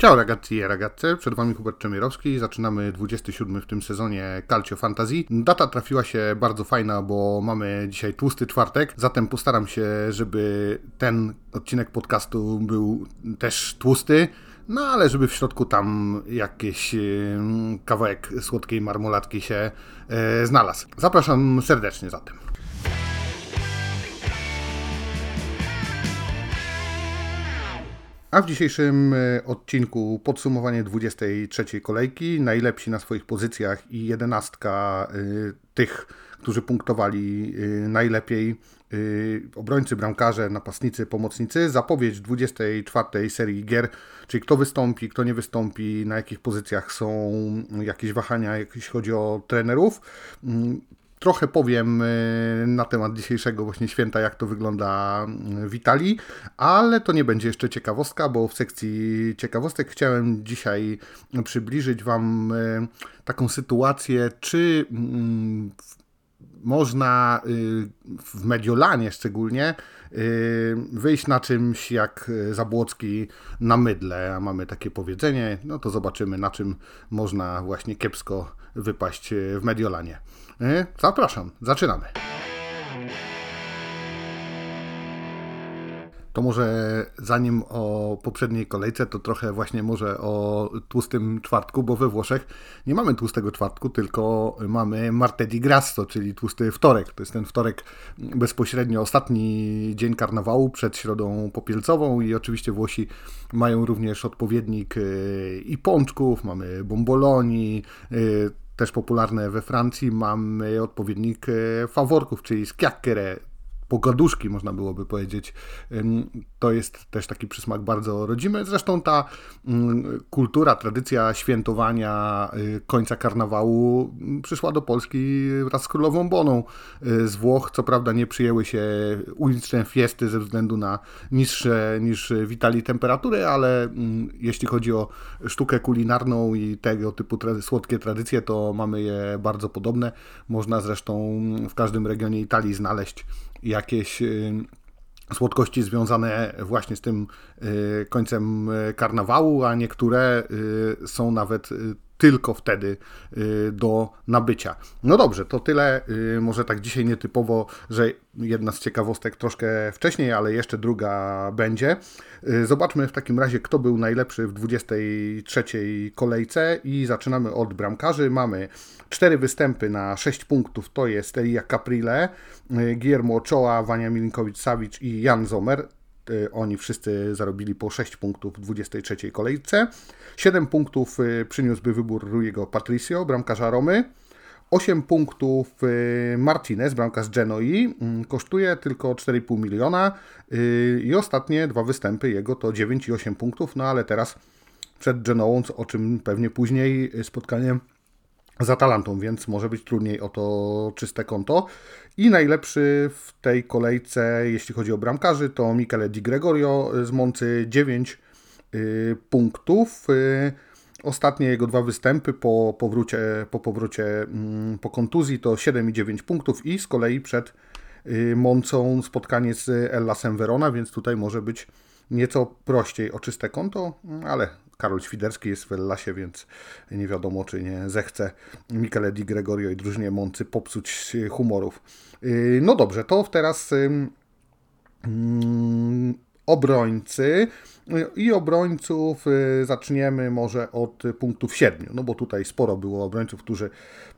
Ciao ragazzi e ragazze, przed Wami Hubert Czemierowski. Zaczynamy 27 w tym sezonie Calcio Fantasy. Data trafiła się bardzo fajna, bo mamy dzisiaj tłusty czwartek, zatem postaram się, żeby ten odcinek podcastu był też tłusty. No ale żeby w środku tam jakiś kawałek słodkiej marmolatki się e, znalazł. Zapraszam serdecznie zatem. A w dzisiejszym e, odcinku podsumowanie 23 kolejki, najlepsi na swoich pozycjach i jedenastka e, tych, którzy punktowali e, najlepiej, obrońcy, bramkarze, napastnicy, pomocnicy, zapowiedź 24 serii gier, czyli kto wystąpi, kto nie wystąpi, na jakich pozycjach są jakieś wahania, jeśli chodzi o trenerów. Trochę powiem y, na temat dzisiejszego właśnie święta, jak to wygląda w Italii, ale to nie będzie jeszcze ciekawostka, bo w sekcji ciekawostek chciałem dzisiaj przybliżyć Wam y, taką sytuację, czy mm, można y, w Mediolanie szczególnie wyjść na czymś jak Zabłocki na mydle, a mamy takie powiedzenie, no to zobaczymy na czym można właśnie kiepsko wypaść w Mediolanie. E, zapraszam, zaczynamy. To może zanim o poprzedniej kolejce, to trochę właśnie może o tłustym czwartku, bo we Włoszech nie mamy tłustego czwartku, tylko mamy martedì grasso, czyli tłusty wtorek. To jest ten wtorek bezpośrednio ostatni dzień karnawału przed środą popielcową i oczywiście Włosi mają również odpowiednik e, i pączków, mamy bomboloni, e, też popularne we Francji, mamy odpowiednik e, faworków, czyli skiakkere, pogaduszki, można byłoby powiedzieć. To jest też taki przysmak bardzo rodzimy. Zresztą ta kultura, tradycja świętowania y, końca karnawału przyszła do Polski wraz z królową Boną y, z Włoch. Co prawda nie przyjęły się uliczne fiesty ze względu na niższe niż w Italii temperatury, ale jeśli chodzi o sztukę kulinarną i tego typu słodkie tradycje, to mamy je bardzo podobne. Można zresztą w każdym regionie Italii znaleźć jakieś y, słodkości związane właśnie z tym y, końcem y, karnawału, a niektóre są nawet tylko wtedy y, do nabycia. No dobrze, to tyle. Y, może tak dzisiaj nietypowo, że jedna z ciekawostek troszkę wcześniej, ale jeszcze druga będzie. Y, zobaczmy w takim razie, kto był najlepszy w 23 kolejce i zaczynamy od bramkarzy. Mamy cztery występy na 6 punktów, to jest Elia Caprile, Guillermo Ochoa, Wania Milinkowicz-Savic i Jan Zomer. Y, oni wszyscy zarobili po 6 punktów w 23 kolejce. 7 punktów y, przyniósłby wybór Ruiego Patricio, bramkarza Romy. 8 punktów y, Martinez, bramkarz Genoi, mm, kosztuje tylko 4,5 miliona i ostatnie dwa występy jego to 9 i 8 punktów, no ale teraz przed Genoą, o czym pewnie później spotkanie z Atalantą, więc może być trudniej o to czyste konto. I najlepszy w tej kolejce, jeśli chodzi o bramkarzy, to Michele Di Gregorio z Moncy 9 y, punktów. Y, ostatnie jego dwa występy po powrócie, po, mm, po kontuzji to 7 i 9 punktów i z kolei przed y, Moncą spotkanie z Ellasem Verona, więc tutaj może być nieco prościej o czyste konto, ale Karol Świderski jest w Ellasie, więc nie wiadomo, czy nie zechce Michele Di Gregorio i drużynie Moncy popsuć humorów. Y, no dobrze, to teraz mm, obrońcy. I obrońców y, zaczniemy może od punktów 7, no bo tutaj sporo było obrońców, którzy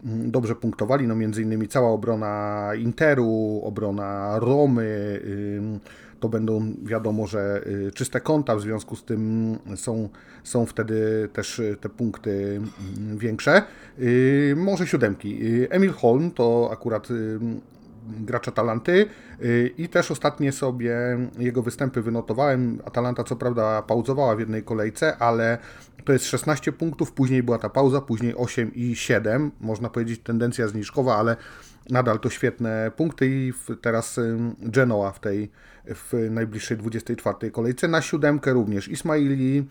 mm, dobrze punktowali, no między innymi cała obrona Interu, obrona Romy, to będą wiadomo, że y, czyste konta, w związku z tym są, są wtedy też y, te punkty mm, większe. Y, może siódemki. Emil Holm to akurat gracz Atalanty i też ostatnie sobie jego występy wynotowałem. Atalanta co prawda pauzowała w jednej kolejce, ale to jest 16 punktów, później była ta pauza, później 8 i 7. Można powiedzieć tendencja zniżkowa, ale nadal to świetne punkty i teraz Genoa w tej w najbliższej 24 kolejce. Na siódemkę również Ismaili,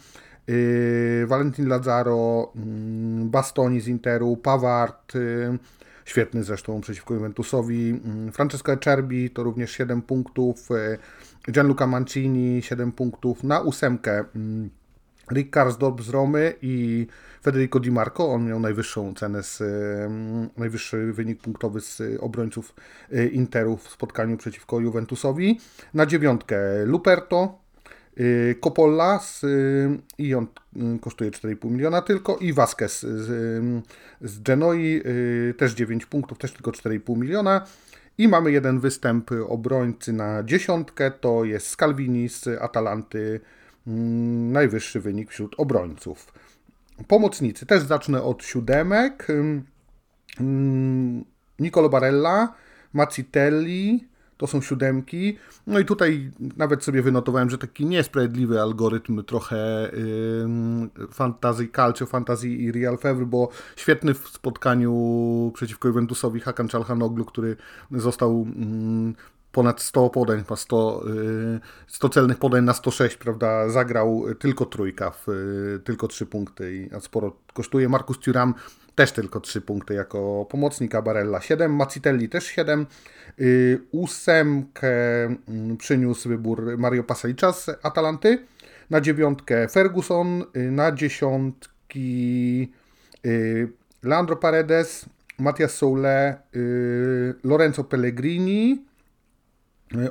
yy, Valentin Lazzaro, yy, Bastoni z Interu, Pawart, yy, świetny zresztą przeciwko Juventusowi, yy, Francesco Ecerbi to również 7 punktów, yy, Gianluca Mancini 7 punktów, na ósemkę yy, Rick Karsdorp z Romy i Federico Di Marco. On miał najwyższą cenę, z, najwyższy wynik punktowy z obrońców Interu w spotkaniu przeciwko Juventusowi. Na dziewiątkę Luperto, Coppola z, i on kosztuje 4,5 miliona tylko i Vasquez z, z Genoi też 9 punktów, też tylko 4,5 miliona. I mamy jeden występ obrońcy na dziesiątkę, to jest Scalvini z Atalanty, najwyższy wynik wśród obrońców. Pomocnicy, też zacznę od siódemek. Mm, Nicolo Barella, Mazzitelli, to są siódemki. No i tutaj nawet sobie wynotowałem, że taki niesprawiedliwy algorytm trochę yy, Fantasy Calcio, Fantasy i Real Fevre, bo świetny w spotkaniu przeciwko Juventusowi Hakan Czalhanoglu, który został ponad 100 podań, 100, 100 celnych podań na 106, prawda, zagrał tylko trójka, w, tylko 3 punkty, a sporo kosztuje. Markus Thuram też tylko 3 punkty jako pomocnik, a Barella 7, Macitelli też 7, Y, ósemkę mm, przyniósł wybór Mario Pasalicza z Atalanty. Na dziewiątkę Ferguson. Y, na dziesiątki y, Leandro Paredes, Matias Soule, Lorenzo Pellegrini.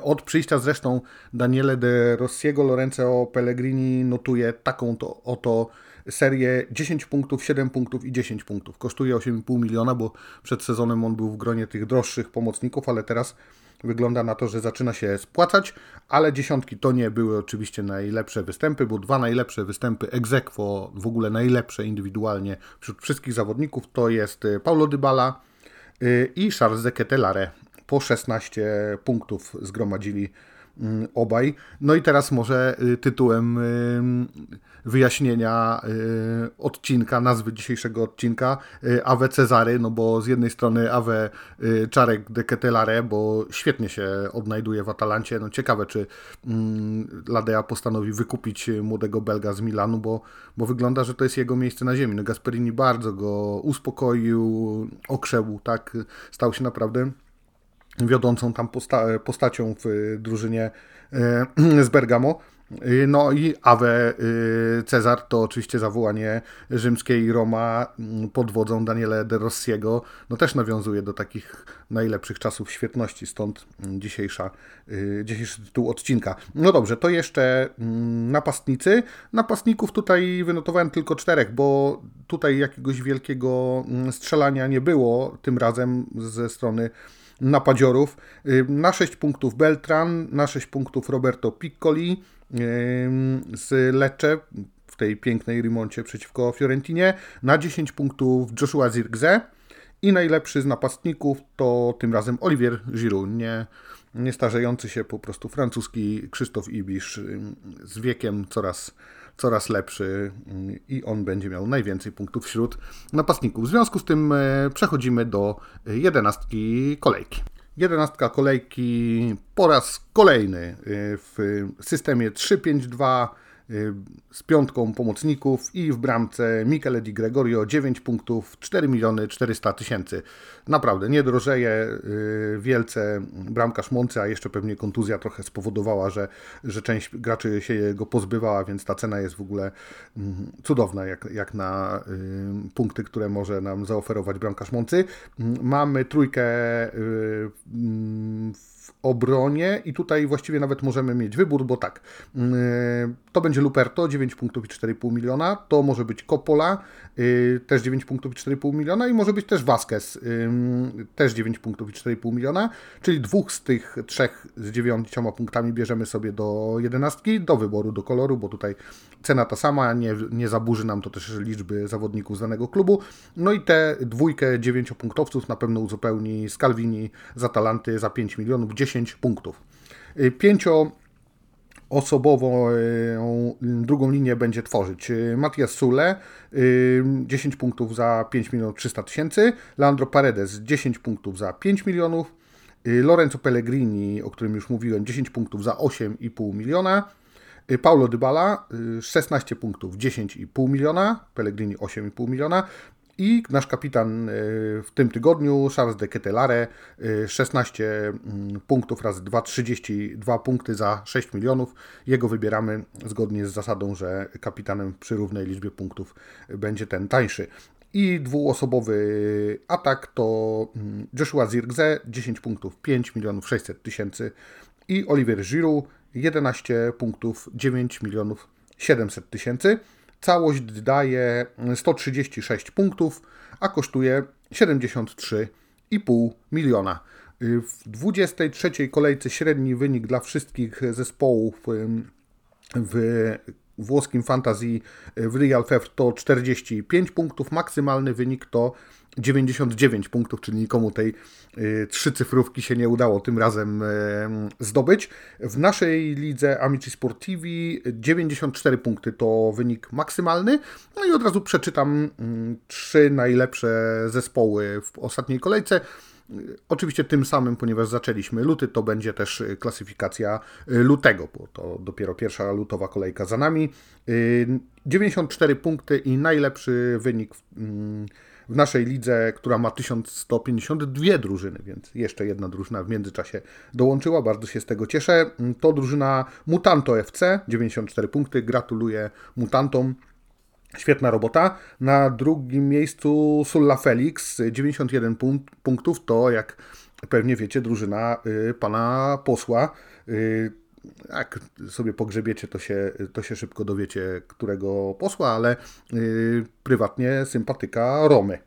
Od przyjścia zresztą Daniele de Rossiego, Lorenzo Pellegrini notuje taką to oto serię 10 punktów, 7 punktów i 10 punktów. Kosztuje 8,5 miliona, bo przed sezonem on był w gronie tych droższych pomocników, ale teraz wygląda na to, że zaczyna się spłacać, ale dziesiątki to nie były oczywiście najlepsze występy, bo dwa najlepsze występy ex aequo, w ogóle najlepsze indywidualnie wśród wszystkich zawodników to jest Paulo Dybala y, i Charles Zeketelare. Po 16 punktów zgromadzili mm, obaj. No i teraz może y, tytułem wyjaśnienia y, odcinka, nazwy dzisiejszego odcinka y, Ave Cezary, no bo z jednej strony Ave y, Czarek de Ketelare, bo świetnie się odnajduje w Atalancie. No ciekawe, czy mm, Ladea postanowi wykupić młodego Belga z Milanu, bo, bo wygląda, że to jest jego miejsce na ziemi. No Gasperini bardzo go uspokoił, okrzewł, tak, stał się naprawdę wiodącą tam posta postacią w drużynie z Bergamo. Y, no i Ave y, Cezar to oczywiście zawołanie rzymskiej Roma mm, pod wodzą Daniele de Rossiego. No też nawiązuje do takich najlepszych czasów świetności, stąd mm, dzisiejsza, y, dzisiejszy tytuł odcinka. No dobrze, to jeszcze mm, napastnicy. Napastników tutaj wynotowałem tylko czterech, bo tutaj jakiegoś wielkiego strzelania nie było tym razem ze strony napadziorów. Na 6 punktów Beltran, na 6 punktów Roberto Piccoli, z Lecce w tej pięknej remoncie przeciwko Fiorentinie. Na 10 punktów Joshua Zirgze i najlepszy z napastników to tym razem Olivier Giroud, nie, nie starzejący się po prostu francuski Krzysztof Ibisz z wiekiem coraz, coraz lepszy i on będzie miał najwięcej punktów wśród napastników. W związku z tym e, przechodzimy do jedenastki kolejki. Jedenastka kolejki po raz kolejny y, w systemie 3-5-2 y, z piątką pomocników i w bramce Michele Di Gregorio 9 punktów 4 miliony 400 tysięcy. Naprawdę nie drożeje y, wielce bramkarz Moncy, a jeszcze pewnie kontuzja trochę spowodowała, że, że część graczy się go pozbywała, więc ta cena jest w ogóle mm, cudowna jak, jak na punkty, które może nam zaoferować bramkarz Moncy. Mm, mamy trójkę mm, w obronie i tutaj właściwie nawet możemy mieć wybór, bo tak, to będzie Luperto 9 punktów i 4,5 miliona, to może być Coppola, y, też 9 punktów i 4,5 miliona i może być też Vasquez, też 9 punktów i 4,5 miliona, czyli dwóch z tych trzech z dziewięcioma punktami bierzemy sobie do jedenastki, do wyboru, do koloru, bo tutaj cena ta sama, nie, nie zaburzy nam to też liczby zawodników z danego klubu. No i tę dwójkę dziewięciopunktowców na pewno uzupełni Scalvini z Atalanty za 5 milionów, 10 punktów. Y, pięcio osobową drugą linię będzie tworzyć Matias Sule 10 punktów za 5 milionów 300 tysięcy, Leandro Paredes 10 punktów za 5 milionów, Lorenzo Pellegrini, o którym już mówiłem, 10 punktów za 8,5 miliona, Paulo Dybala 16 punktów 10,5 miliona, Pellegrini 8,5 miliona I nasz kapitan y, w tym tygodniu, Charles de Ketelare, 16 mm, punktów razy 2, 32 punkty za 6 milionów. Jego wybieramy zgodnie z zasadą, że kapitanem przy równej liczbie punktów będzie ten tańszy. I dwuosobowy atak to mm, Joshua Zirgze, 10 punktów, 5 milionów 600 tysięcy i Oliver Giroud, 11 punktów, 9 milionów 700 tysięcy. Całość daje 136 punktów, a kosztuje 73,5 miliona. W 23 kolejce średni wynik dla wszystkich zespołów w włoskim fantasy w Real Fev to 45 punktów, maksymalny wynik to 99 punktów, czyli nikomu tej y, trzycyfrówki się nie udało tym razem y, zdobyć. W naszej lidze Amici Sportivi 94 punkty to wynik maksymalny. No i od razu przeczytam y, trzy najlepsze zespoły w ostatniej kolejce. Oczywiście tym samym, ponieważ zaczęliśmy luty, to będzie też klasyfikacja lutego, bo to dopiero pierwsza lutowa kolejka za nami. 94 punkty i najlepszy wynik w, w naszej lidze, która ma 1152 drużyny, więc jeszcze jedna drużyna w międzyczasie dołączyła. Bardzo się z tego cieszę. To drużyna Mutanto FC, 94 punkty. Gratuluję Mutantom. Świetna robota. Na drugim miejscu Sulla Felix, 91 punktów. To, jak pewnie wiecie, drużyna y, pana posła. Y, jak sobie pogrzebiecie, to się, to się szybko dowiecie, którego posła, ale yy, prywatnie sympatyka Romy.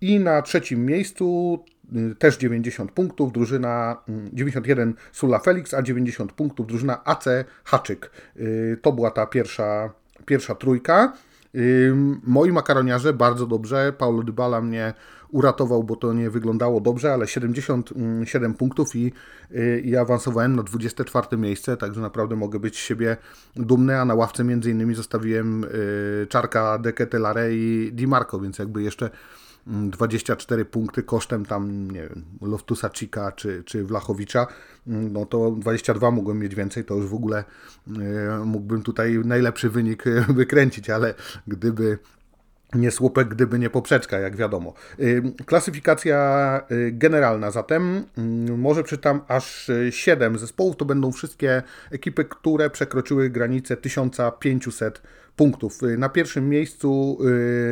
I na trzecim miejscu yy, też 90 punktów, drużyna 91 yy, Sula Felix, a 90 punktów drużyna AC Haczyk. Yy, to była ta pierwsza, pierwsza trójka. Moi makaroniarze bardzo dobrze. Paulo Dybala mnie uratował, bo to nie wyglądało dobrze, ale 77 punktów i, y, i awansowałem na 24 miejsce, także naprawdę mogę być z siebie dumny, a na ławce między innymi zostawiłem y, Czarka, Deketelare i Di Marco, więc jakby jeszcze 24 punkty kosztem tam, nie wiem, Loftusa Cika czy, czy Wlachowicza, no to 22 mogłem mieć więcej, to już w ogóle e, mógłbym tutaj najlepszy wynik e, wykręcić, ale gdyby nie słupek, gdyby nie poprzeczka, jak wiadomo. E, klasyfikacja generalna zatem, mm, może przeczytam aż 7 zespołów, to będą wszystkie ekipy, które przekroczyły granicę 1500 punktów. Na pierwszym miejscu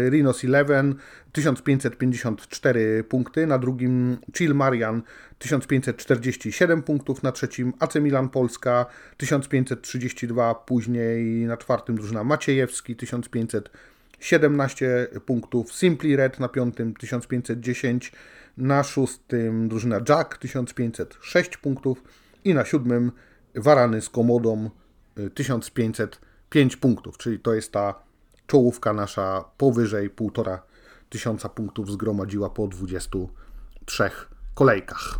Rhinos 11 1554 punkty, na drugim Chill Marian 1547 punktów, na trzecim AC Milan Polska 1532, później na czwartym drużyna Maciejewski 1517 punktów, Simply Red na piątym 1510, na szóstym drużyna Jack 1506 punktów. I na siódmym Warany z Komodą 1505 punktów, czyli to jest ta czołówka nasza powyżej półtora tysiąca punktów zgromadziła po 23 kolejkach.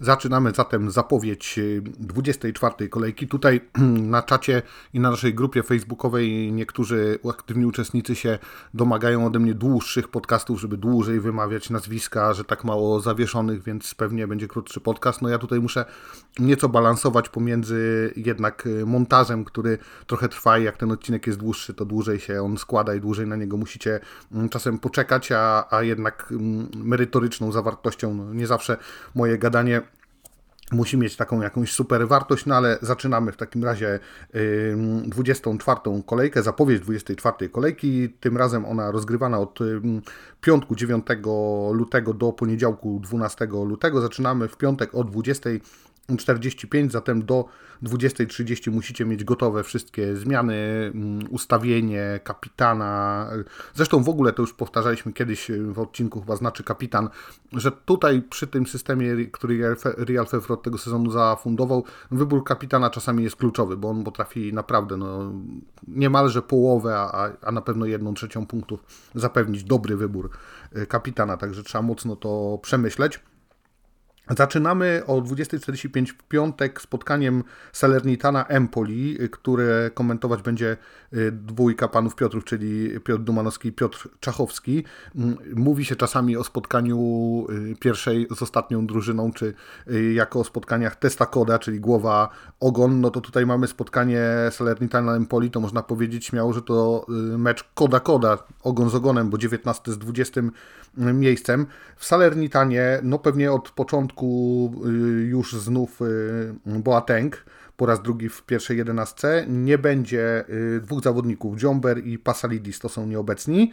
Zaczynamy zatem zapowiedź 24 y, kolejki. Tutaj na czacie i na naszej grupie facebookowej niektórzy aktywni uczestnicy się domagają ode mnie dłuższych podcastów, żeby dłużej wymawiać nazwiska, że tak mało zawieszonych, więc pewnie będzie krótszy podcast. No ja tutaj muszę nieco balansować pomiędzy jednak y, montażem, który trochę trwa i jak ten odcinek jest dłuższy, to dłużej się on składa i dłużej na niego musicie mm, czasem poczekać, a, a jednak mm, merytoryczną zawartością no nie zawsze moje gadanie musi mieć taką jakąś super wartość, no ale zaczynamy w takim razie 24 kolejkę, zapowiedź 24 kolejki, tym razem ona rozgrywana od piątku 9 lutego do poniedziałku 12 lutego, zaczynamy w piątek o 20 45, zatem do 20.30 musicie mieć gotowe wszystkie zmiany, mm, ustawienie kapitana. Zresztą w ogóle to już powtarzaliśmy kiedyś w odcinku chyba znaczy kapitan, że tutaj przy tym systemie, który Real Fevre tego sezonu zafundował, wybór kapitana czasami jest kluczowy, bo on potrafi naprawdę no, niemalże połowę, a, a na pewno jedną trzecią punktów zapewnić dobry wybór y, kapitana, także trzeba mocno to przemyśleć. Zaczynamy o 20.45 w piątek spotkaniem Salernitana Empoli, które komentować będzie y, dwójka panów Piotrów, czyli Piotr Dumanowski i Piotr Czachowski. Mm, mówi się czasami o spotkaniu y, pierwszej z ostatnią drużyną, czy y, jako o spotkaniach testa koda, czyli głowa ogon. No to tutaj mamy spotkanie Salernitana Empoli, to można powiedzieć śmiało, że to mecz koda koda, ogon z ogonem, bo 19 z 20 miejscem. W Salernitanie, no pewnie od początku y, już znów y, Boateng, po raz drugi w pierwszej jedenastce. Nie będzie y, dwóch zawodników, Dziomber i Pasalidis, to są nieobecni.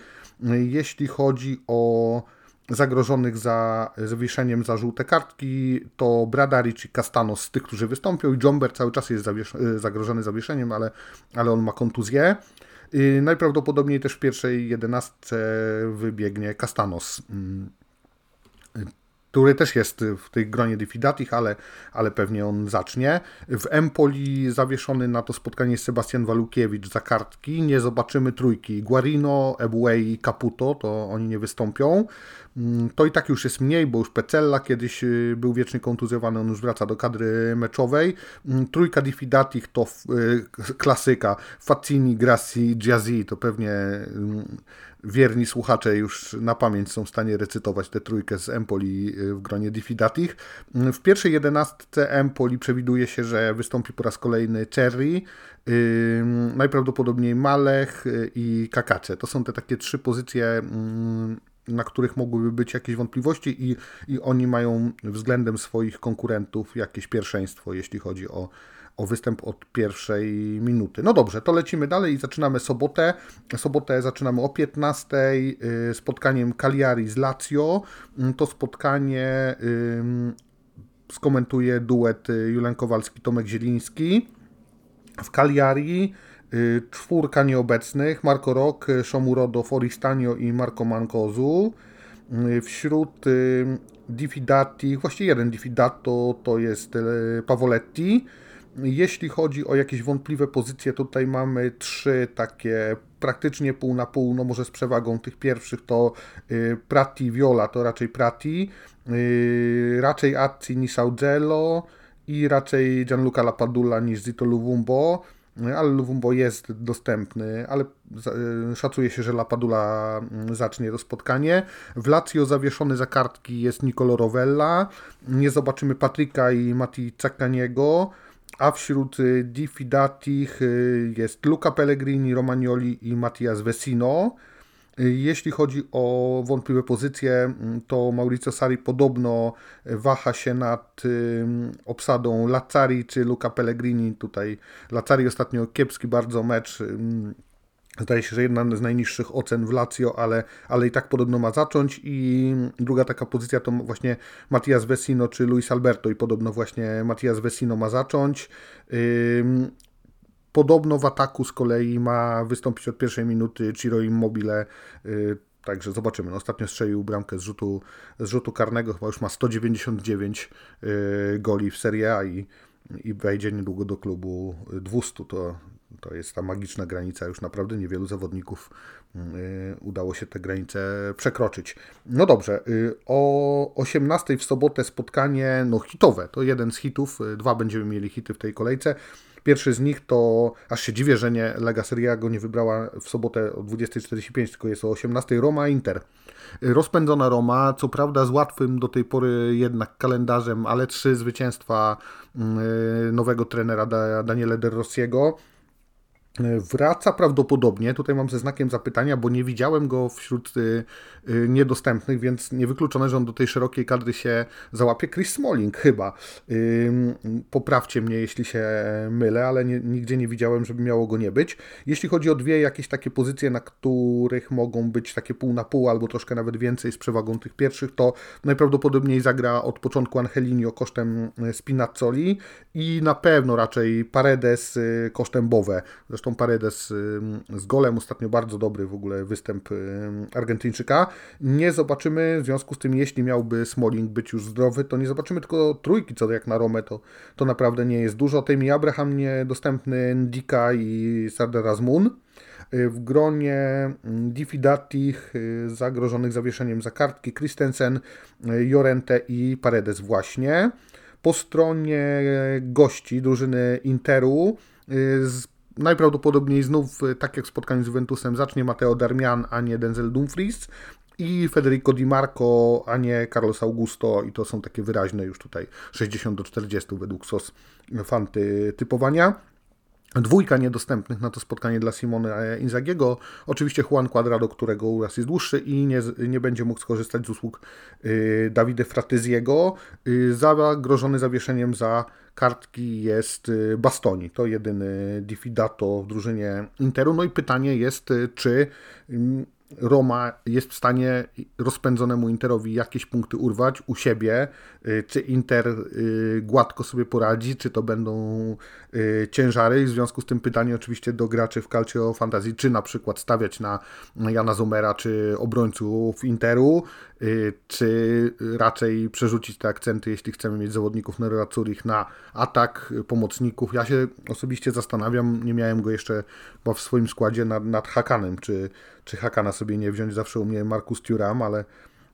Jeśli chodzi o zagrożonych za zawieszeniem za żółte kartki, to Bradaric i Castanos z tych, którzy wystąpią i cały czas jest zagrożony zawieszeniem, ale, ale on ma kontuzję. Najprawdopodobniej też w pierwszej jedenastce wybiegnie Castanos, mm, który też jest w tej gronie Diffidatich, ale, ale pewnie on zacznie. W Empoli zawieszony na to spotkanie jest Sebastian Walukiewicz za kartki. Nie zobaczymy trójki. Guarino, Ebue i Caputo, to oni nie wystąpią. Mm, to i tak już jest mniej, bo już Pecella kiedyś y, był wiecznie kontuzjowany, on już wraca do kadry meczowej. Mm, trójka Diffidatich to y, klasyka. Faccini, Grassi, Giazzi to pewnie mm, wierni słuchacze już na pamięć są w stanie recytować tę trójkę z Empoli y, w gronie Diffidatich. W pierwszej jedenastce Empoli przewiduje się, że wystąpi po raz kolejny Cherry, najprawdopodobniej Malech i Kakacze. To są te takie trzy pozycje na których mogłyby być jakieś wątpliwości i, i oni mają względem swoich konkurentów jakieś pierwszeństwo, jeśli chodzi o, o występ od pierwszej minuty. No dobrze, to lecimy dalej i zaczynamy sobotę. Sobotę zaczynamy o 15 y, spotkaniem Cagliari z Lazio. Mm, to spotkanie skomentuje duet y, Julian Kowalski-Tomek Zieliński. W Cagliari Y, czwórka nieobecnych, Marco Rok, Shomurodo, Foristanio i Marco Mancozu. Y, wśród diffidati, właściwie jeden diffidato to jest Pavoletti. Jeśli chodzi o jakieś wątpliwe pozycje, tutaj mamy trzy takie praktycznie pół na pół, no może z przewagą tych pierwszych to Prati Viola, to raczej Prati, raczej Azzi niż Augello i raczej Gianluca Lapadula niż Zito Luvumbo ale Luvumbo jest dostępny, ale szacuje się, że Lapadula mm, zacznie to spotkanie. W Lazio zawieszony za kartki jest Nicolo Rovella, nie zobaczymy Patryka i Mati Cakaniego, a wśród e, Diffidatich e, jest Luca Pellegrini, Romagnoli i Mattias Vesino. Jeśli chodzi o wątpliwe pozycje, to Mauricio Sari podobno waha się nad obsadą Lazzari czy Luca Pellegrini. Tutaj Lazzari ostatnio kiepski bardzo mecz. Zdaje się, że jedna z najniższych ocen w Lazio, ale, ale i tak podobno ma zacząć. I druga taka pozycja to właśnie Matias Vecino czy Luis Alberto i podobno właśnie Matias Vecino ma zacząć. Podobno w ataku z kolei ma wystąpić od pierwszej minuty Ciro Immobile, y, Także zobaczymy. No, ostatnio strzelił bramkę z rzutu, z rzutu karnego, chyba już ma 199 y, goli w Serie A i, i wejdzie niedługo do klubu 200. To, to jest ta magiczna granica. Już naprawdę niewielu zawodników y, udało się tę granicę przekroczyć. No dobrze, o 18 w sobotę spotkanie no hitowe. To jeden z hitów. Dwa będziemy mieli hity w tej kolejce. Pierwszy z nich to, aż się dziwię, że nie Lega Serie go nie wybrała w sobotę o 20.45, tylko jest o 18.00 Roma Inter. Rozpędzona Roma, co prawda z łatwym do tej pory jednak kalendarzem, ale trzy zwycięstwa mm, nowego trenera Daniele De Rossiego. Wraca prawdopodobnie, tutaj mam ze znakiem zapytania, bo nie widziałem go wśród y, y, niedostępnych, więc niewykluczone, że on do tej szerokiej kadry się załapie. Chris Smalling chyba. Poprawcie mnie, jeśli się mylę, ale nie, nigdzie nie widziałem, żeby miało go nie być. Jeśli chodzi o dwie jakieś takie pozycje, na których mogą być takie pół na pół, albo troszkę nawet więcej z przewagą tych pierwszych, to najprawdopodobniej zagra od początku Angelinio kosztem Spinazzoli i na pewno raczej Paredes kosztem Bowe. Zresztą zresztą Paredes z golem, ostatnio bardzo dobry w ogóle występ Argentyńczyka. Nie zobaczymy, w związku z tym, jeśli miałby Smalling być już zdrowy, to nie zobaczymy tylko trójki, co jak na Romę, to, to naprawdę nie jest dużo. Temi Abraham niedostępny, Ndika i Sardar Razmun. W gronie Diffidatich zagrożonych zawieszeniem za kartki Christensen, Jorente i Paredes właśnie. Po stronie gości drużyny Interu z najprawdopodobniej znów, tak jak w spotkaniu z Juventusem, zacznie Mateo Darmian, a nie Denzel Dumfries i Federico Di Marco, a nie Carlos Augusto i to są takie wyraźne już tutaj 60 do 40 według SOS fanty typowania. Dwójka niedostępnych na to spotkanie dla Simone Inzagiego. Oczywiście Juan Quadrado, którego uraz jest dłuższy i nie, nie będzie mógł skorzystać z usług y, Davide Fratyziego. Y, zagrożony zawieszeniem za kartki jest y, Bastoni. To jedyny Diffidato w drużynie Interu. No i pytanie jest, y, czy mm, Roma jest w stanie rozpędzonemu Interowi jakieś punkty urwać u siebie, y, czy Inter y, gładko sobie poradzi, czy to będą y, ciężary. W związku z tym pytanie oczywiście do graczy w Calcio Fantasy, czy na przykład stawiać na Jana Zomera, czy obrońców Interu, czy raczej przerzucić te akcenty, jeśli chcemy mieć zawodników Nerazzurich na atak pomocników. Ja się osobiście zastanawiam, nie miałem go jeszcze w swoim składzie nad, nad Hakanem, czy czy Hakana sobie nie wziąć. Zawsze u mnie Markus Thuram, ale,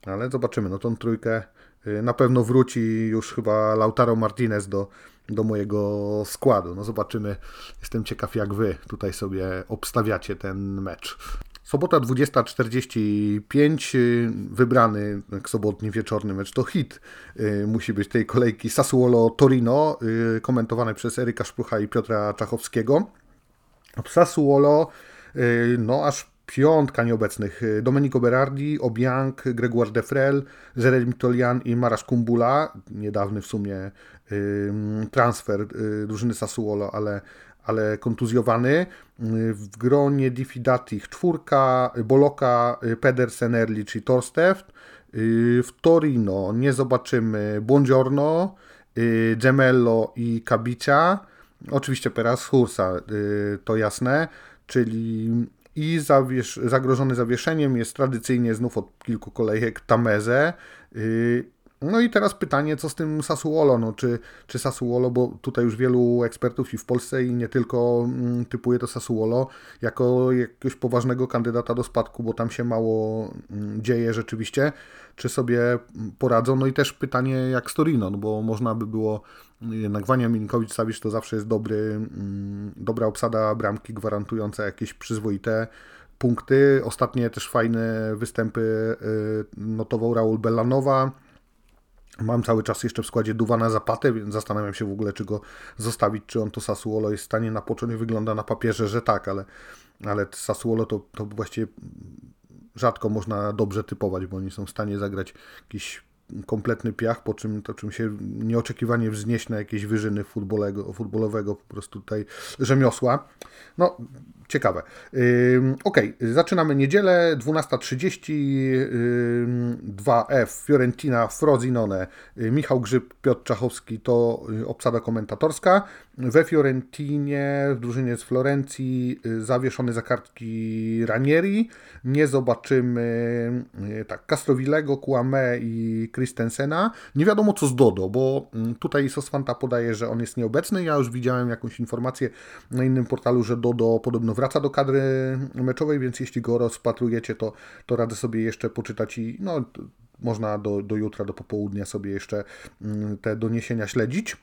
ale zobaczymy. No tą trójkę y, na pewno wróci już chyba Lautaro Martinez do, do mojego składu. No zobaczymy. Jestem ciekaw, jak wy tutaj sobie obstawiacie ten mecz. Sobota 20.45, y, wybrany jak sobotni wieczorny mecz to hit. Y, musi być tej kolejki Sassuolo-Torino, komentowany przez Eryka Szprucha i Piotra Czachowskiego. Sassuolo, no aż piątka nieobecnych. Y, Domenico Berardi, Obiang, Gregoire Defrel, Jeremy Tolian i Marasz Kumbula. Niedawny w sumie transfer y, drużyny Sassuolo, ale, ale kontuzjowany. Y, w gronie Diffidatich czwórka, Boloka, Pedersen, Erlich i Torsteft. W Torino nie zobaczymy Buongiorno, Gemello i Kabicia. Oczywiście Peras Hursa, to jasne, czyli i zawiesz, zagrożony zawieszeniem jest tradycyjnie znów od kilku kolejek Tameze. No i teraz pytanie, co z tym Sassuolo? No, czy, czy Sassuolo, bo tutaj już wielu ekspertów i w Polsce i nie tylko mm, typuje to Sassuolo jako jakiegoś poważnego kandydata do spadku, bo tam się mało mm, dzieje rzeczywiście, czy sobie poradzą? No i też pytanie jak z Torino, no bo można by było jednak Wania Minkowicz-Sawicz to zawsze jest dobry, mm, dobra obsada bramki gwarantująca jakieś przyzwoite punkty. Ostatnie też fajne występy y, notował Raul Bellanowa. Mam cały czas jeszcze w składzie Duwana Zapatę, więc zastanawiam się w ogóle, czy go zostawić, czy on to Sassuolo jest w stanie na początku. Wygląda na papierze, że tak, ale, ale Sassuolo to, to właściwie rzadko można dobrze typować, bo oni są w stanie zagrać jakiś kompletny piach, po czym to czym się nieoczekiwanie wznieść na jakieś wyżyny futbolowego, futbolowego po prostu tutaj rzemiosła. No, ciekawe. Ok, zaczynamy niedzielę, 12.30, 2F, Fiorentina, Frozinone, Michał Grzyb, Piotr Czachowski to y, obsada komentatorska. We Fiorentinie, w drużynie z Florencji, y, zawieszony za kartki Ranieri. Nie zobaczymy y, tak, Castrovillego, Kouame i Christensena. Nie wiadomo co z Dodo, bo mm, tutaj Sosfanta podaje, że on jest nieobecny. Ja już widziałem jakąś informację na innym portalu, że Dodo podobno wraca do kadry meczowej, więc jeśli go rozpatrujecie, to, to radzę sobie jeszcze poczytać i no, można do, do jutra, do popołudnia sobie jeszcze mm, te doniesienia śledzić.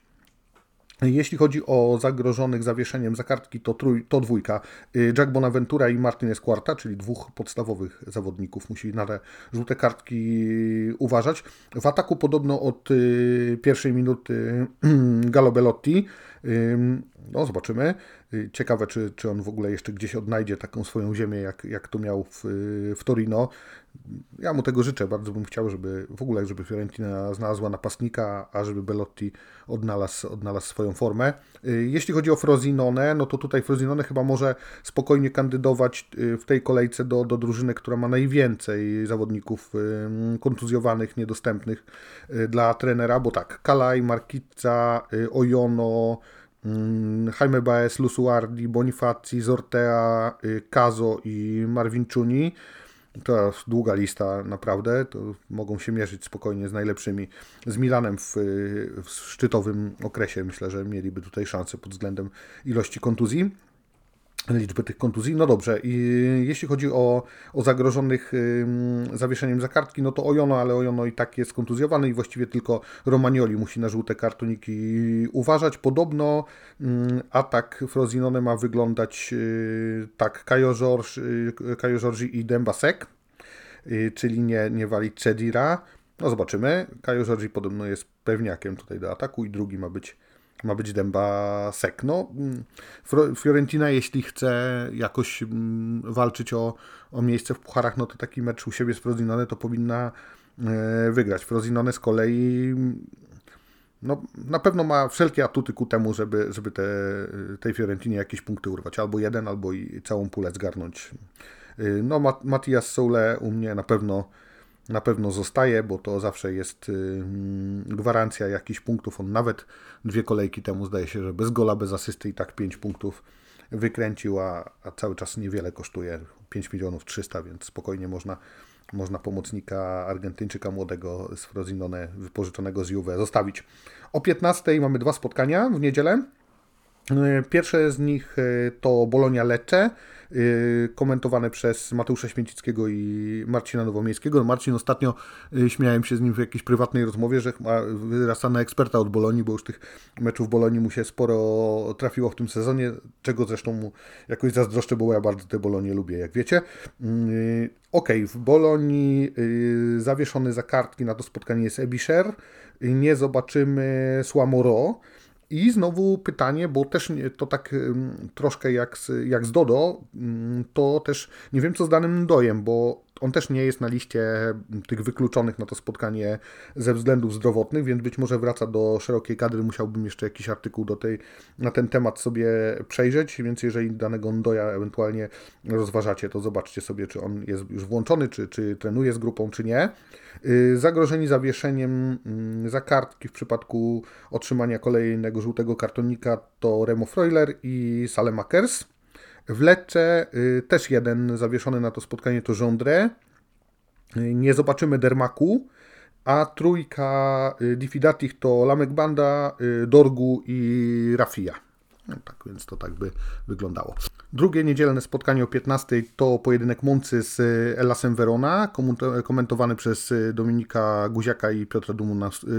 Jeśli chodzi o zagrożonych zawieszeniem za kartki, to, trój, to dwójka. Y, Jack Bonaventura i Martinez Quarta, czyli dwóch podstawowych zawodników, musi na te żółte kartki uważać. W ataku podobno od y, pierwszej minuty Gallo Bellotti. No, zobaczymy. Y, ciekawe, czy, czy on w ogóle jeszcze gdzieś odnajdzie taką swoją ziemię, jak, jak to miał w, w Torino. Ja mu tego życzę, bardzo bym chciał, żeby w ogóle, żeby Fiorentina znalazła napastnika, a żeby Belotti odnalazł, odnalazł swoją formę. Y, jeśli chodzi o Frozinone, no to tutaj Frozinone chyba może spokojnie kandydować y, w tej kolejce do, do drużyny, która ma najwięcej zawodników kontuzjowanych, niedostępnych dla trenera, bo tak, Kalaj, Markica, Ojono, Jaime Baez, Lusuardi, Bonifaci, Zortea, Kazo y, i Marvin Czuni. To jest długa lista, naprawdę. To mogą się mierzyć spokojnie z najlepszymi. Z Milanem w, w szczytowym okresie myślę, że mieliby tutaj szansę pod względem ilości kontuzji. Liczby tych kontuzji. No dobrze, i jeśli chodzi o, o zagrożonych zawieszeniem za kartki, no to Ojono, ale Ojono i tak jest kontuzjowany i właściwie tylko Romagnoli musi na żółte kartoniki uważać. Podobno atak Frozinone ma wyglądać y, tak, Kajo George, y, i Dembasek, y, czyli nie, nie walić Cedira. No zobaczymy. Kajo Georgi podobno jest pewniakiem tutaj do ataku i drugi ma być ma być dęba sek. No, mm, Fiorentina, jeśli chce jakoś mm, walczyć o, o miejsce w pucharach, no to taki mecz u siebie z Frosinone to powinna e, wygrać. Frosinone z kolei no, na pewno ma wszelkie atuty ku temu, żeby, żeby te, tej Fiorentinie jakieś punkty urwać. Albo jeden, albo i całą pulę zgarnąć. E, no, Matias Soule u mnie na pewno na pewno zostaje, bo to zawsze jest y, mm, gwarancja jakichś punktów. On nawet dwie kolejki temu zdaje się, że bez gola, bez asysty i tak 5 punktów wykręcił, a, a cały czas niewiele kosztuje 5 milionów 300, więc spokojnie można, można pomocnika Argentyńczyka młodego z Frozinone wypożyczonego z Juve zostawić. O 15 mamy dwa spotkania w niedzielę. Y, pierwsze z nich y, to Bolonia Lecce komentowane przez Mateusza Śmiecickiego i Marcina Nowomiejskiego. No, Marcin ostatnio y, śmiałem się z nim w jakiejś prywatnej rozmowie, że wyrasta na eksperta od Bolonii, bo już tych meczów Bolonii mu się sporo trafiło w tym sezonie, czego zresztą mu jakoś zazdroszczę, bo ja bardzo te Bolonie lubię, jak wiecie. Y, ok, w Bolonii zawieszony za kartki na to spotkanie jest Ebisher. Nie zobaczymy Słamoro. I znowu pytanie, bo też to tak troszkę jak z, jak z Dodo, to też nie wiem co z danym Dojem, bo on też nie jest na liście tych wykluczonych na to spotkanie ze względów zdrowotnych, więc być może wraca do szerokiej kadry. Musiałbym jeszcze jakiś artykuł do tej, na ten temat sobie przejrzeć, więc jeżeli danego Ndoja ewentualnie rozważacie, to zobaczcie sobie, czy on jest już włączony, czy, czy trenuje z grupą, czy nie. Y, zagrożeni zawieszeniem mm, za kartki w przypadku otrzymania kolejnego żółtego kartonika to Remo Freuler i Salemakers. W Lecce y, też jeden zawieszony na to spotkanie to Żądre. Y, nie zobaczymy Dermaku, a trójka Diffidatich to Lamek Banda, Dorgu i Rafia. No tak więc to tak by wyglądało. Drugie niedzielne spotkanie o 15 to pojedynek Moncy z Elasem Verona, komentowany przez Dominika Guziaka i Piotra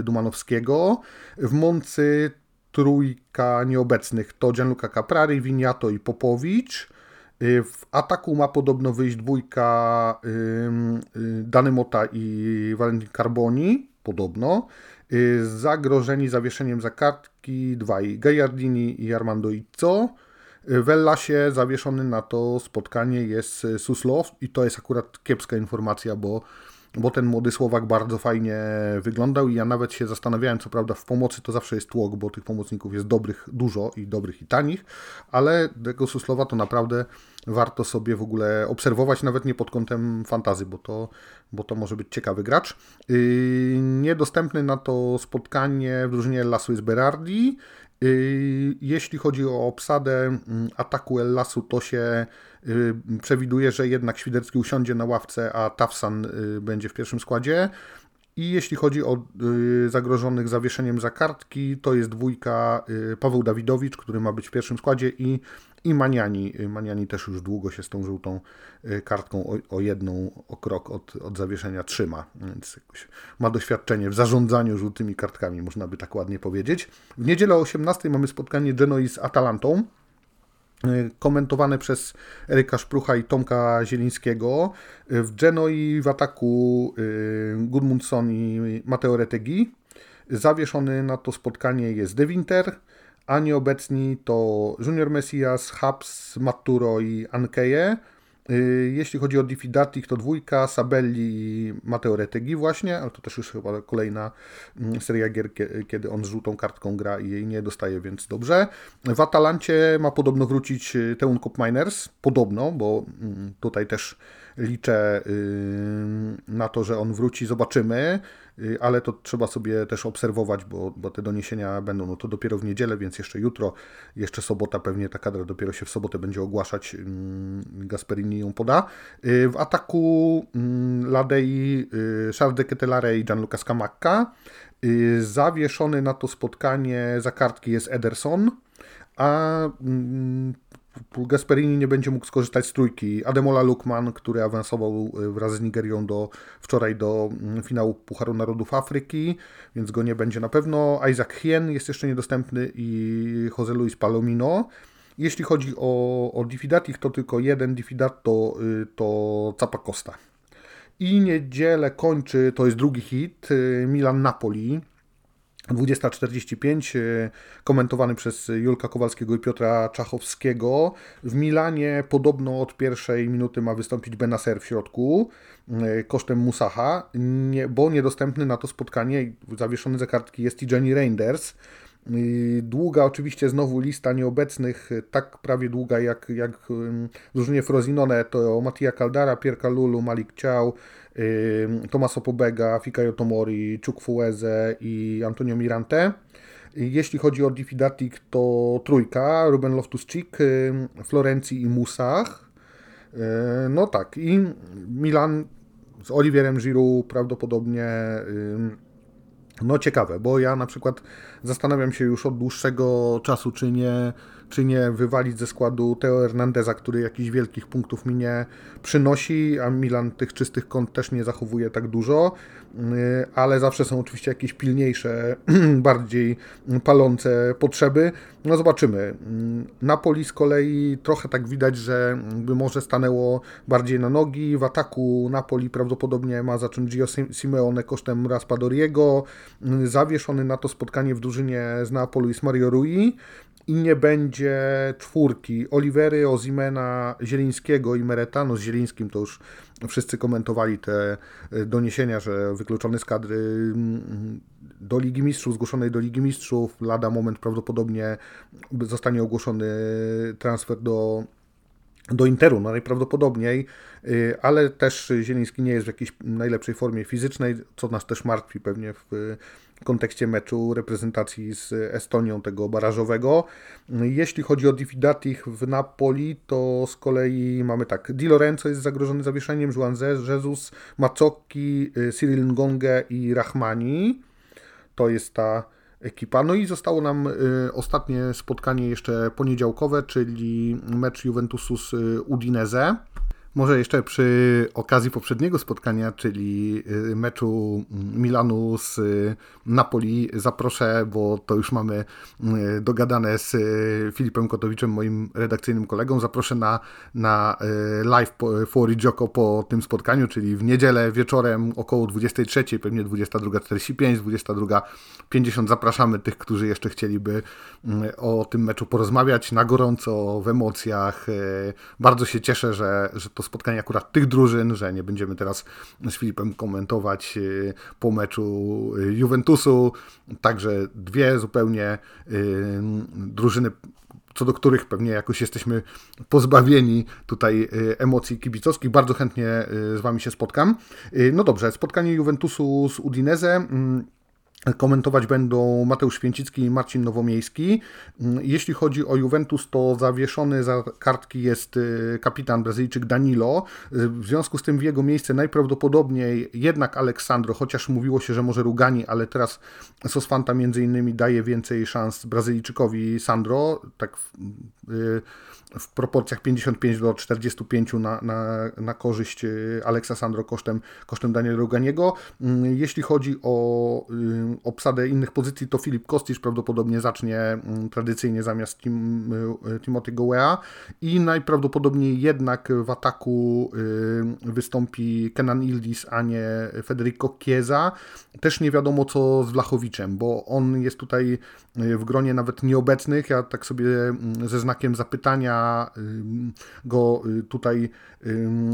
Dumanowskiego. W Moncy trójka nieobecnych to Gianluca Caprari, Winiato i Popowicz. W ataku ma podobno wyjść dwójka Dany Mota i Valentin Carboni, podobno. Zagrożeni zawieszeniem za kartki dwaj Gajardini i Armando Izzo. W Ellasie zawieszony na to spotkanie jest Suslow i to jest akurat kiepska informacja, bo bo ten młody Słowak bardzo fajnie wyglądał i ja nawet się zastanawiałem, co prawda w pomocy to zawsze jest tłok, bo tych pomocników jest dobrych dużo i dobrych i tanich, ale tego Suslowa to naprawdę warto sobie w ogóle obserwować, nawet nie pod kątem fantazy, bo to, bo to może być ciekawy gracz. Yy, niedostępny na to spotkanie w drużynie Lasu jest Berardi. Yy, jeśli chodzi o obsadę mm, ataku El Lasu, to się przewiduje, że jednak Świderski usiądzie na ławce, a Tafsan yy, będzie w pierwszym składzie. I jeśli chodzi o zagrożonych zawieszeniem za kartki, to jest dwójka Paweł Dawidowicz, który ma być w pierwszym składzie i i Maniani. Maniani też już długo się z tą żółtą y, kartką o, o jedną o krok od, od zawieszenia trzyma, więc ma doświadczenie w zarządzaniu żółtymi kartkami, można by tak ładnie powiedzieć. W niedzielę o 18 mamy spotkanie Genoi z Atalantą y, komentowane przez Eryka Szprucha i Tomka Zielińskiego. W Genoi w ataku y, Gudmundsson i Mateo Retegi. Zawieszony na to spotkanie jest De Winter a nieobecni to Junior Messias, Habs, Maturo i Ankeje. Y, jeśli chodzi o Diffidatich, to dwójka, Sabelli Mateo Retegi właśnie, ale to też już chyba kolejna mm, seria gier, kiedy on z żółtą kartką gra i jej nie dostaje, więc dobrze. W Atalancie ma podobno wrócić y, Teun Cup Miners, podobno, bo mm, tutaj też liczę y, na to, że on wróci, zobaczymy. Y, ale to trzeba sobie też obserwować, bo, bo te doniesienia będą no to dopiero w niedzielę, więc jeszcze jutro, jeszcze sobota, pewnie ta kadra dopiero się w sobotę będzie ogłaszać, mm, Gasperini ją poda. Y, w ataku mm, Ladei, Charles de Ketelare i Gianluca Scamacca. Zawieszony na to spotkanie za kartki jest Ederson, a mm, Gasperini nie będzie mógł skorzystać z trójki. Ademola Lukman, który awansował wraz z Nigerią do, wczoraj do mm, finału Pucharu Narodów Afryki, więc go nie będzie na pewno. Isaac Hien jest jeszcze niedostępny i Jose Luis Palomino. Jeśli chodzi o, o Diffidatich, to tylko jeden Diffidat to, y, to Capacosta. I niedzielę kończy, to jest drugi hit, y, Milan-Napoli. 20.45, y, komentowany przez Julka Kowalskiego i Piotra Czachowskiego. W Milanie podobno od pierwszej minuty ma wystąpić Benacer w środku kosztem Musaha, nie, bo niedostępny na to spotkanie, zawieszony za kartki jest i Jenny Reinders. Długa oczywiście znowu lista nieobecnych, tak prawie długa jak, jak w drużynie Frosinone, to Mattia Caldara, Pierka Lulu, Malik Ciao, Tomaso Pobega, Fikayo Tomori, Czukfueze i Antonio Mirante. Jeśli chodzi o Diffidatic, to trójka, Ruben Loftus-Cheek, Florencji i Musach. No tak, i Milan z Oliwierem Giroud prawdopodobnie no ciekawe, bo ja na przykład zastanawiam się już od dłuższego czasu, czy nie, czy nie wywalić ze składu Teo Hernandeza, który jakichś wielkich punktów mi nie przynosi, a Milan tych czystych kąt też nie zachowuje tak dużo, y, ale zawsze są oczywiście jakieś pilniejsze, bardziej palące potrzeby. No zobaczymy. Napoli z kolei trochę tak widać, że może stanęło bardziej na nogi. W ataku Napoli prawdopodobnie ma zacząć Gio Simeone kosztem Raspadoriego. Zawieszony na to spotkanie w drużynie z Neapolu jest Mario Rui i nie będzie czwórki. Olivery, Ozimena, Zielińskiego i Meretano z Zielińskim to już wszyscy komentowali te e, doniesienia, że wykluczony z kadry mm, do Ligi Mistrzów, zgłoszonej do Ligi Mistrzów, lada moment prawdopodobnie zostanie ogłoszony transfer do do Interu, no najprawdopodobniej, y, ale też Zieliński nie jest w jakiejś najlepszej formie fizycznej, co nas też martwi pewnie w kontekście meczu reprezentacji z Estonią tego barażowego. Jeśli chodzi o Diffidatich w Napoli, to z kolei mamy tak, Di Lorenzo jest zagrożony zawieszeniem, Juan Jesus, Macocki, y, Cyril Ngonge i Rahmani. To jest ta ekipa. No i zostało nam y, ostatnie spotkanie jeszcze poniedziałkowe, czyli mecz Juventusu z Udinese. Może jeszcze przy okazji poprzedniego spotkania, czyli y, meczu Milanu z y, Napoli, zaproszę, bo to już mamy y, dogadane z Filipem Kotowiczem, moim redakcyjnym kolegą. Zaproszę na, na live Fuori Gioco po tym spotkaniu, czyli w niedzielę wieczorem około 23, pewnie 22.45, 22.50. Zapraszamy tych, którzy jeszcze chcieliby o tym meczu porozmawiać na gorąco, w emocjach. Bardzo się cieszę, że, że to spotkanie akurat tych drużyn, że nie będziemy teraz z Filipem komentować y, po meczu y, Juventusu. Także dwie zupełnie y, drużyny co do których pewnie jakoś jesteśmy pozbawieni tutaj emocji kibicowskich. Bardzo chętnie z Wami się spotkam. No dobrze, spotkanie Juventusu z Udinese. Mm, Komentować będą Mateusz Święcicki i Marcin Nowomiejski. Jeśli chodzi o Juventus, to zawieszony za kartki jest y, kapitan Brazylijczyk Danilo. W związku z tym w jego miejsce najprawdopodobniej jednak Aleksandro, chociaż mówiło się, że może Rugani, ale teraz Sosfanta między innymi daje więcej szans Brazylijczykowi Sandro. Tak y, w proporcjach 55 do 45 na, na, na korzyść y, Aleksa Sandro kosztem, kosztem Daniela Ruganiego. Mm, jeśli chodzi o y, obsadę innych pozycji, to Filip Kostisz prawdopodobnie zacznie mm, tradycyjnie zamiast Tim, y, Timothy Goea i najprawdopodobniej jednak w ataku wystąpi Kenan Ildis, a nie Federico Chiesa. Też nie wiadomo co z Wlachowiczem, bo on jest tutaj w gronie nawet nieobecnych. Ja tak sobie mm, ze znakiem zapytania go y, tutaj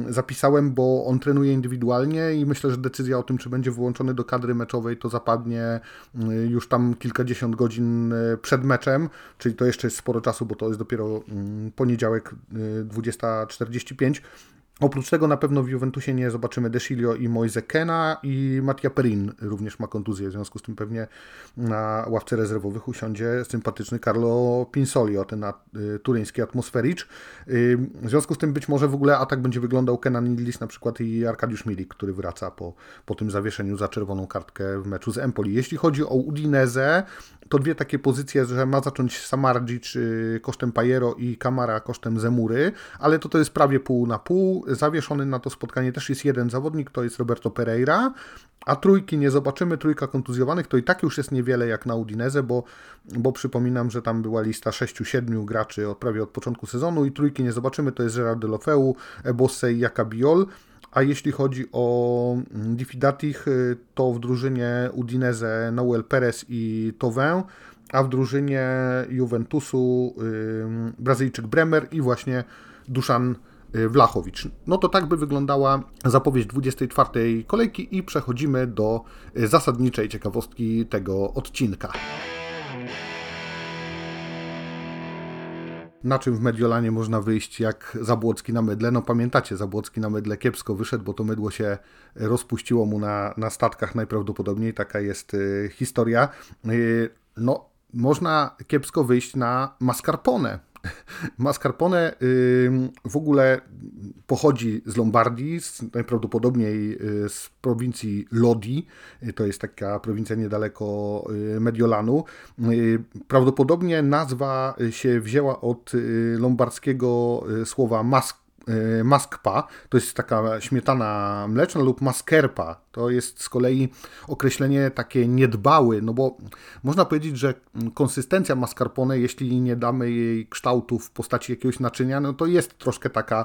zapisałem, bo on trenuje indywidualnie i myślę, że decyzja o tym, czy będzie wyłączony do kadry meczowej, to zapadnie y, już tam kilkadziesiąt godzin y, przed meczem, czyli to jeszcze jest sporo czasu, bo to jest dopiero poniedziałek 20.45 Oprócz tego na pewno w Juventusie nie zobaczymy Desilio i Moise Kena i Mattia Perin również ma kontuzję, w związku z tym pewnie na ławce rezerwowych usiądzie sympatyczny Carlo Pinsolio, ten y, turyński atmosfericz. Y, w związku z tym być może w ogóle atak będzie wyglądał Kenan Nidlis na przykład i Arkadiusz Milik, który wraca po, po tym zawieszeniu za czerwoną kartkę w meczu z Empoli. Jeśli chodzi o Udinese, to dwie takie pozycje, że ma zacząć Samardzic y, kosztem Pajero i Kamara kosztem Zemury, ale to to jest prawie pół na pół. Zawieszony na to spotkanie też jest jeden zawodnik, to jest Roberto Pereira, a trójki nie zobaczymy, trójka kontuzjowanych to i tak już jest niewiele jak na Udinese, bo, bo przypominam, że tam była lista 6-7 graczy od, prawie od początku sezonu i trójki nie zobaczymy, to jest Gerard Delofeu, Bosse i Jakabiol. A jeśli chodzi o Diffidatich, y, to w drużynie Udinese Noel Perez i Tovin, a w drużynie Juventusu Brazylijczyk Bremer i właśnie Duszan Wlachowicz. No to tak by wyglądała zapowiedź 24 kolejki i przechodzimy do y, zasadniczej ciekawostki tego odcinka. na czym w Mediolanie można wyjść jak Zabłocki na mydle. No pamiętacie, Zabłocki na mydle kiepsko wyszedł, bo to mydło się rozpuściło mu na, na statkach najprawdopodobniej, taka jest y, historia. Y, no, można kiepsko wyjść na mascarpone, Mascarpone w ogóle pochodzi z Lombardii, najprawdopodobniej y, z prowincji Lodi, y, to jest taka prowincja niedaleko y, Mediolanu. Prawdopodobnie nazwa się wzięła od lombardzkiego słowa mask maskpa, to jest taka śmietana mleczna lub maskerpa, to jest z kolei określenie takie niedbały, no bo można powiedzieć, że konsystencja mascarpone, jeśli nie damy jej kształtu w postaci jakiegoś naczynia, no to jest troszkę taka,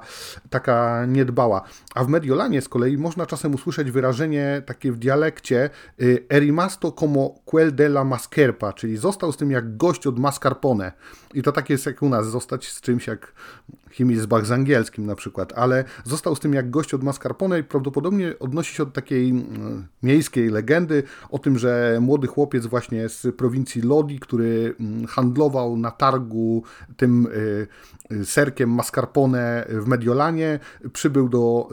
taka niedbała. A w Mediolanie z kolei można czasem usłyszeć wyrażenie takie w dialekcie y, erimasto como quel de la mascarpa, czyli został z tym jak gość od mascarpone. I to tak jest jak u nas, zostać z czymś jak Himmelsbach z angielskim na przykład, ale został z tym jak gość od mascarpone i prawdopodobnie odnosi się od takiej miejskiej legendy o tym, że młody chłopiec właśnie z prowincji Lodi, który mm, handlował na targu tym y, y, serkiem mascarpone w Mediolanie, przybył do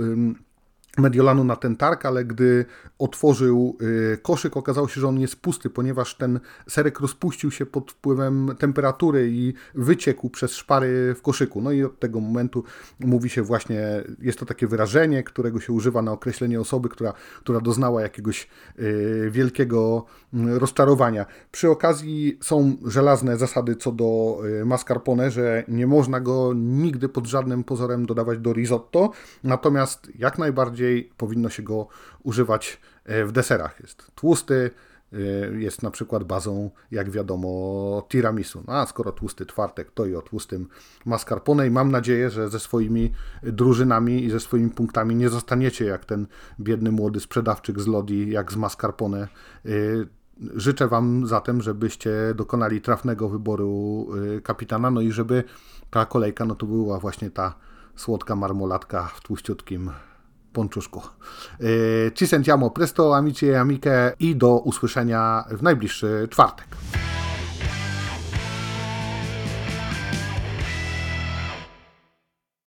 Mediolanu na ten targ, ale gdy otworzył y, koszyk, okazało się, że on jest pusty, ponieważ ten serek rozpuścił się pod wpływem temperatury i wyciekł przez szpary w koszyku. No i od tego momentu mówi się właśnie, jest to takie wyrażenie, którego się używa na określenie osoby, która, która doznała jakiegoś y, wielkiego mm, rozczarowania. Przy okazji są żelazne zasady co do y, mascarpone, że nie można go nigdy pod żadnym pozorem dodawać do risotto, natomiast jak najbardziej powinno się go używać e, w deserach. Jest tłusty, e, jest na przykład bazą, jak wiadomo, tiramisu. No, a skoro tłusty czwartek, to i o tłustym mascarpone i mam nadzieję, że ze swoimi drużynami i ze swoimi punktami nie zostaniecie jak ten biedny młody sprzedawczyk z Lodi, jak z mascarpone. E, życzę Wam zatem, żebyście dokonali trafnego wyboru kapitana, no i żeby ta kolejka, no to była właśnie ta słodka marmoladka w tłuściutkim ponczuszku. E, ci sentiamo presto, amici e amiche i do usłyszenia w najbliższy czwartek.